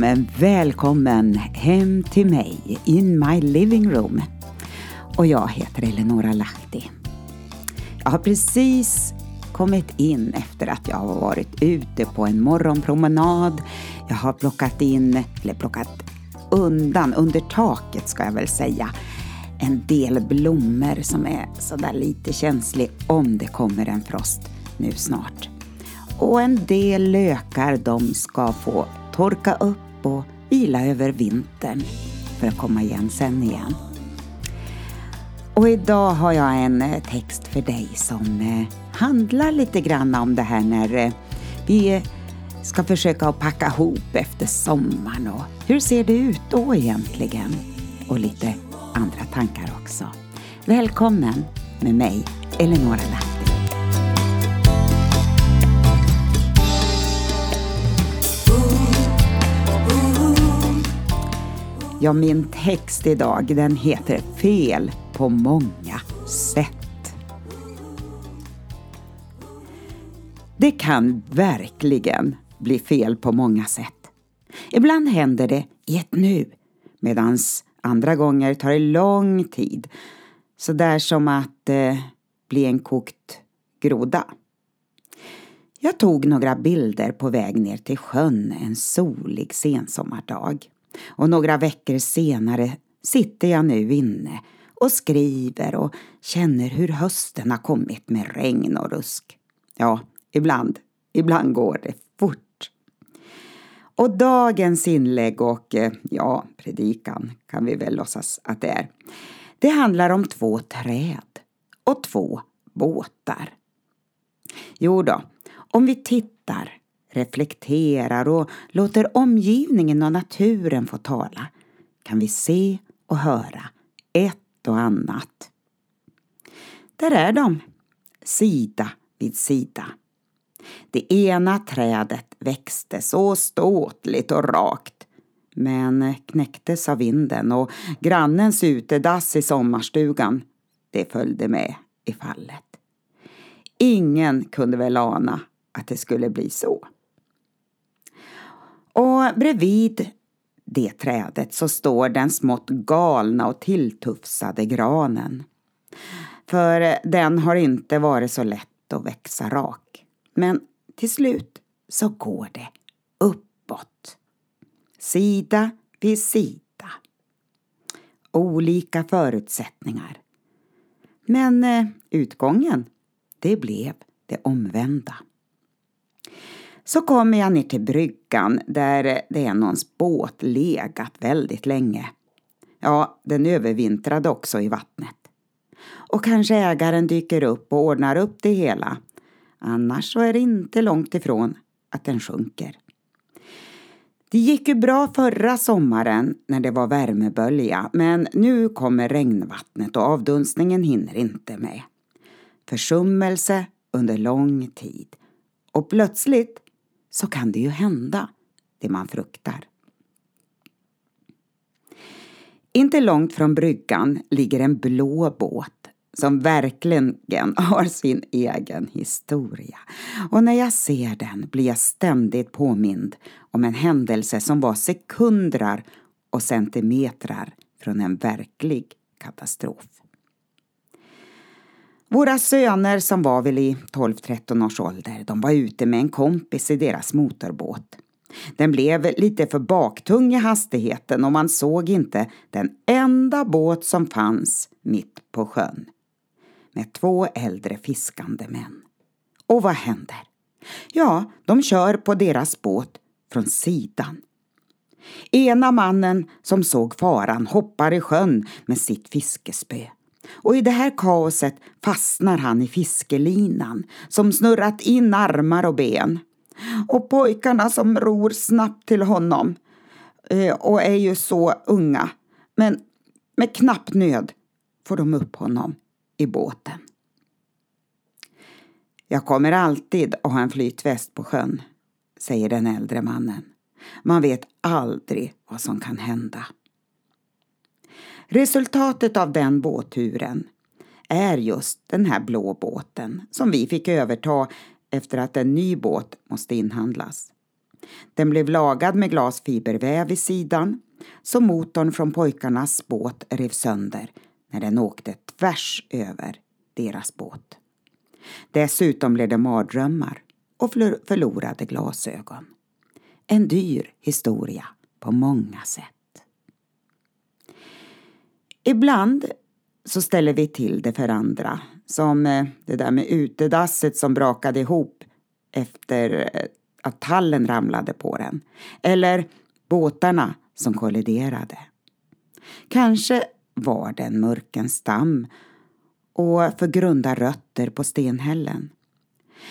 välkommen, välkommen hem till mig in my living room. Och jag heter Eleonora Lahti. Jag har precis kommit in efter att jag har varit ute på en morgonpromenad. Jag har plockat in, eller plockat undan, under taket ska jag väl säga, en del blommor som är sådär lite känslig om det kommer en frost nu snart. Och en del lökar de ska få torka upp och vila över vintern för att komma igen sen igen. Och idag har jag en eh, text för dig som eh, handlar lite grann om det här när eh, vi ska försöka att packa ihop efter sommaren och hur ser det ut då egentligen? Och lite andra tankar också. Välkommen med mig, Eleonora Lapp. Ja, min text idag den heter Fel på många sätt. Det kan verkligen bli fel på många sätt. Ibland händer det i ett nu, medan andra gånger tar det lång tid. Så där som att eh, bli en kokt groda. Jag tog några bilder på väg ner till sjön en solig sensommardag. Och några veckor senare sitter jag nu inne och skriver och känner hur hösten har kommit med regn och rusk. Ja, ibland, ibland går det fort. Och dagens inlägg och, eh, ja, predikan kan vi väl låtsas att det är. Det handlar om två träd och två båtar. Jo då, om vi tittar reflekterar och låter omgivningen och naturen få tala kan vi se och höra ett och annat. Där är de, sida vid sida. Det ena trädet växte så ståtligt och rakt men knäcktes av vinden och grannens utedass i sommarstugan, det följde med i fallet. Ingen kunde väl ana att det skulle bli så. Och bredvid det trädet så står den smått galna och tilltufsade granen. För den har inte varit så lätt att växa rak. Men till slut så går det uppåt. Sida vid sida. Olika förutsättningar. Men eh, utgången, det blev det omvända. Så kommer jag ner till bryggan där det är någons båt legat väldigt länge. Ja, den övervintrade också i vattnet. Och kanske ägaren dyker upp och ordnar upp det hela. Annars så är det inte långt ifrån att den sjunker. Det gick ju bra förra sommaren när det var värmebölja men nu kommer regnvattnet och avdunstningen hinner inte med. Försummelse under lång tid. Och plötsligt så kan det ju hända det man fruktar. Inte långt från bryggan ligger en blå båt som verkligen har sin egen historia. Och när jag ser den blir jag ständigt påmind om en händelse som var sekunder och centimetrar från en verklig katastrof. Våra söner som var väl i 12-13 års ålder, de var ute med en kompis i deras motorbåt. Den blev lite för baktung i hastigheten och man såg inte den enda båt som fanns mitt på sjön. Med två äldre fiskande män. Och vad händer? Ja, de kör på deras båt från sidan. Ena mannen som såg faran hoppar i sjön med sitt fiskespö och i det här kaoset fastnar han i fiskelinan som snurrat in armar och ben. Och pojkarna som ror snabbt till honom eh, och är ju så unga. Men med knapp nöd får de upp honom i båten. Jag kommer alltid att ha en flytväst på sjön, säger den äldre mannen. Man vet aldrig vad som kan hända. Resultatet av den båtturen är just den här blå båten som vi fick överta efter att en ny båt måste inhandlas. Den blev lagad med glasfiberväv i sidan så motorn från pojkarnas båt rev sönder när den åkte tvärs över deras båt. Dessutom blev det mardrömmar och förlorade glasögon. En dyr historia på många sätt. Ibland så ställer vi till det för andra. Som eh, det där med utedasset som brakade ihop efter eh, att tallen ramlade på den. Eller båtarna som kolliderade. Kanske var det en mörkens stam och för grunda rötter på stenhällen.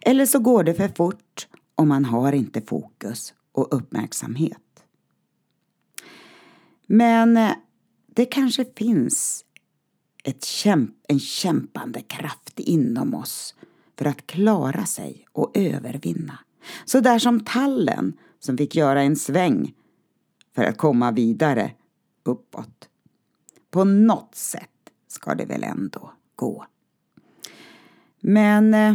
Eller så går det för fort och man har inte fokus och uppmärksamhet. Men eh, det kanske finns ett kämp en kämpande kraft inom oss för att klara sig och övervinna. Så där som tallen som fick göra en sväng för att komma vidare uppåt. På något sätt ska det väl ändå gå. Men eh,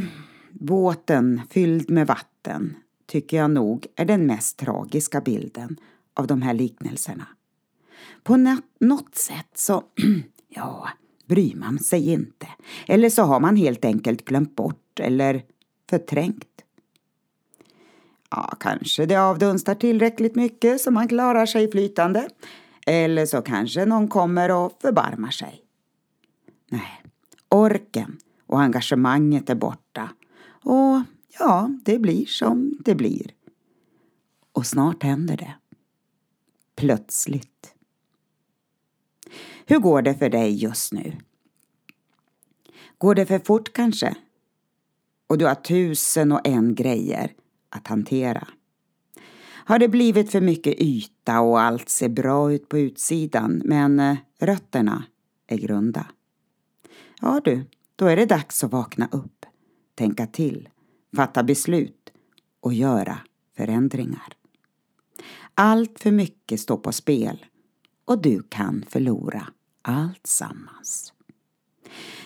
båten fylld med vatten tycker jag nog är den mest tragiska bilden av de här liknelserna. På något sätt så, ja, bryr man sig inte. Eller så har man helt enkelt glömt bort eller förträngt. Ja, kanske det avdunstar tillräckligt mycket så man klarar sig flytande. Eller så kanske någon kommer och förbarmar sig. Nej, orken och engagemanget är borta. Och ja, det blir som det blir. Och snart händer det. Plötsligt. Hur går det för dig just nu? Går det för fort kanske? Och du har tusen och en grejer att hantera. Har det blivit för mycket yta och allt ser bra ut på utsidan men eh, rötterna är grunda? Ja du, då är det dags att vakna upp, tänka till, fatta beslut och göra förändringar. Allt för mycket står på spel och du kan förlora allt sammans.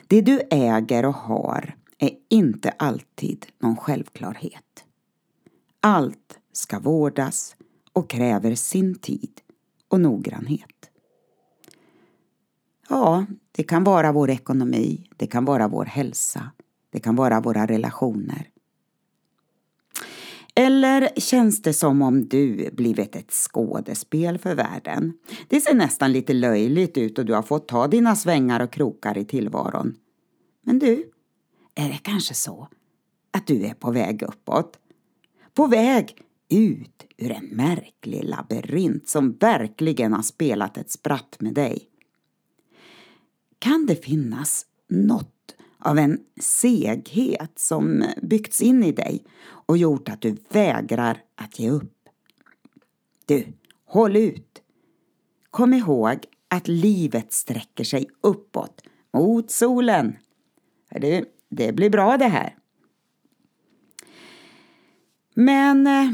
Det du äger och har är inte alltid någon självklarhet. Allt ska vårdas och kräver sin tid och noggrannhet. Ja, det kan vara vår ekonomi, det kan vara vår hälsa, det kan vara våra relationer. Eller känns det som om du blivit ett skådespel för världen? Det ser nästan lite löjligt ut och du har fått ta dina svängar och krokar i tillvaron. Men du, är det kanske så att du är på väg uppåt? På väg ut ur en märklig labyrint som verkligen har spelat ett spratt med dig. Kan det finnas något av en seghet som byggts in i dig och gjort att du vägrar att ge upp. Du, håll ut! Kom ihåg att livet sträcker sig uppåt, mot solen. Du, det blir bra det här. Men eh,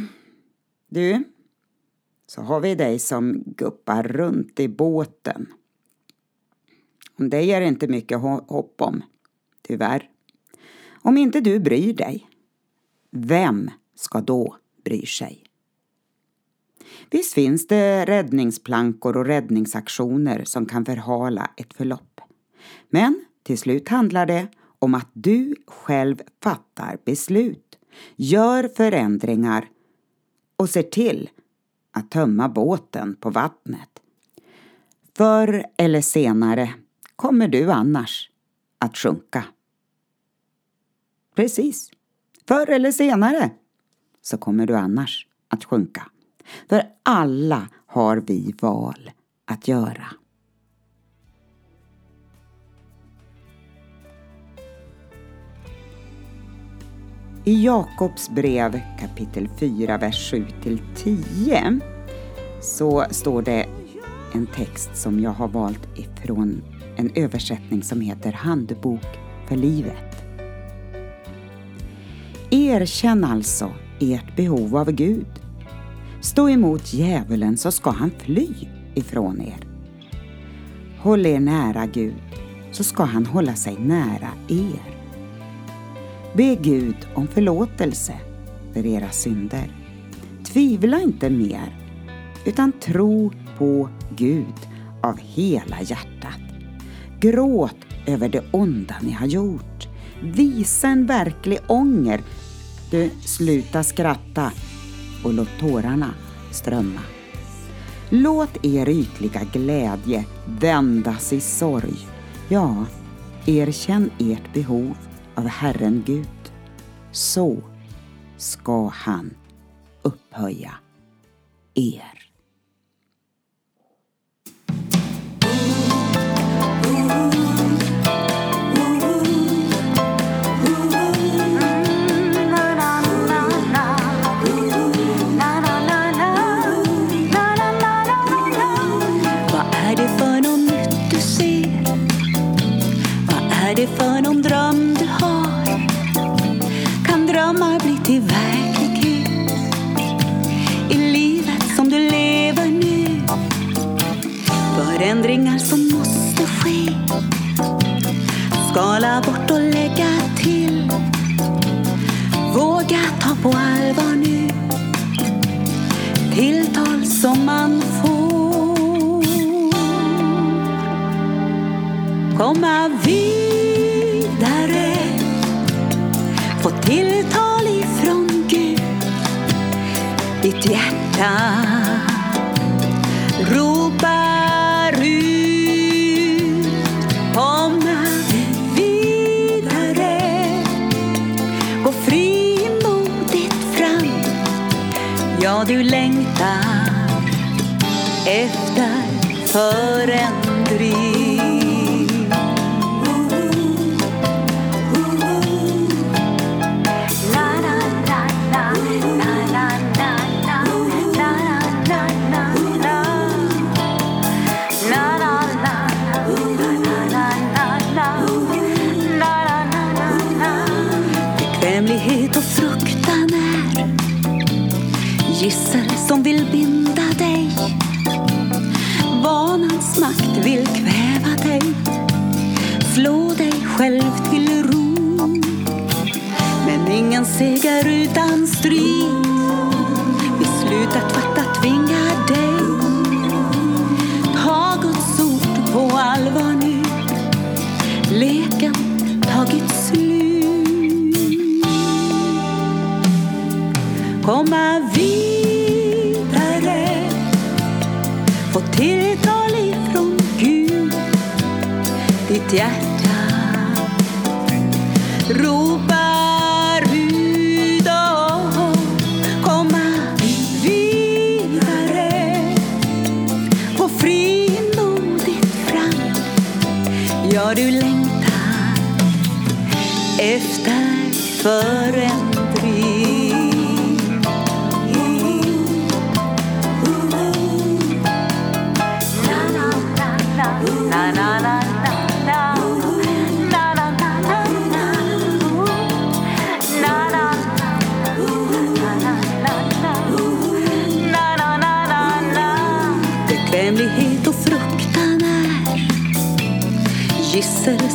du, så har vi dig som guppar runt i båten. Om dig är det inte mycket hopp om tyvärr. Om inte du bryr dig, vem ska då bry sig? Visst finns det räddningsplankor och räddningsaktioner som kan förhala ett förlopp. Men till slut handlar det om att du själv fattar beslut, gör förändringar och ser till att tömma båten på vattnet. Förr eller senare kommer du annars att sjunka. Precis. Förr eller senare så kommer du annars att sjunka. För alla har vi val att göra. I Jakobs brev kapitel 4, vers 7 10 så står det en text som jag har valt ifrån en översättning som heter Handbok för livet. Erkänn alltså ert behov av Gud. Stå emot djävulen så ska han fly ifrån er. Håll er nära Gud så ska han hålla sig nära er. Be Gud om förlåtelse för era synder. Tvivla inte mer, utan tro på Gud av hela hjärtat. Gråt över det onda ni har gjort. Visa en verklig ånger. Du, sluta skratta och låt tårarna strömma. Låt er ytliga glädje vändas i sorg. Ja, erkänn ert behov av Herren Gud. Så ska han upphöja er. Är det för någon dröm du har? Kan drömmar bli till verklighet? I livet som du lever nu? Förändringar som måste ske. Skala bort och lägga till. Våga ta på allvar nu. Tilltal som man får. Komma vid tilltal ifrån Gud. Ditt hjärta ropar ut. Komma vidare. Gå frimodigt fram. Ja, du längtar efter förändring Men ingen seger utan strid. beslutet fatta tvingar dig. Ta Guds ord på allvar nu. Leken tagit slut. Komma vidare, få tilltal ifrån Gud. Ditt hjärta ropar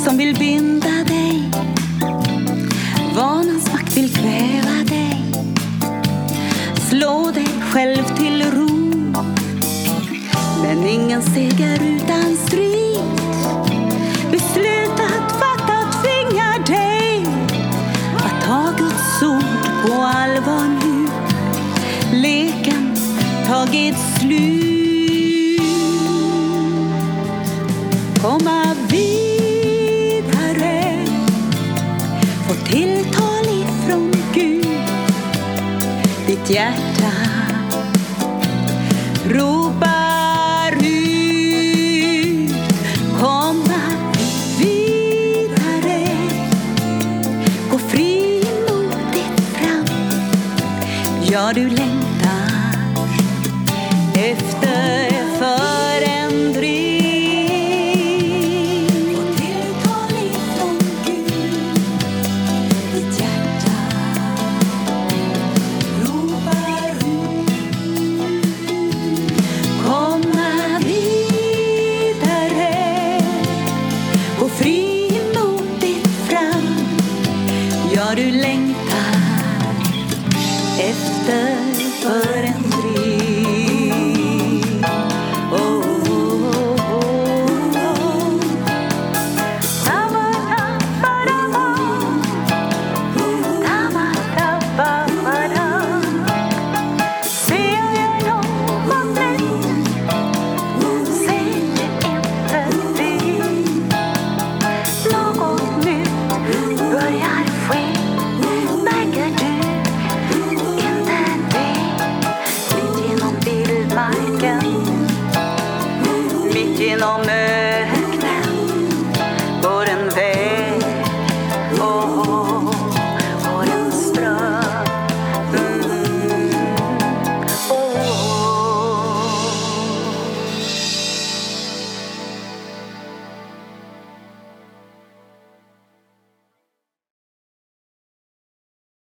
som vill binda dig. Vanans makt vill kväva dig. Slå dig själv till ro. Men ingen seger utan strid. Beslut att fatta tvingar dig att ta Guds ord på allvar nu. Leken tagit slut. Komma Ditt hjärta ropar ut. Komma vidare. Gå frimodigt fram. Ja, du längtar efter längtar efter för en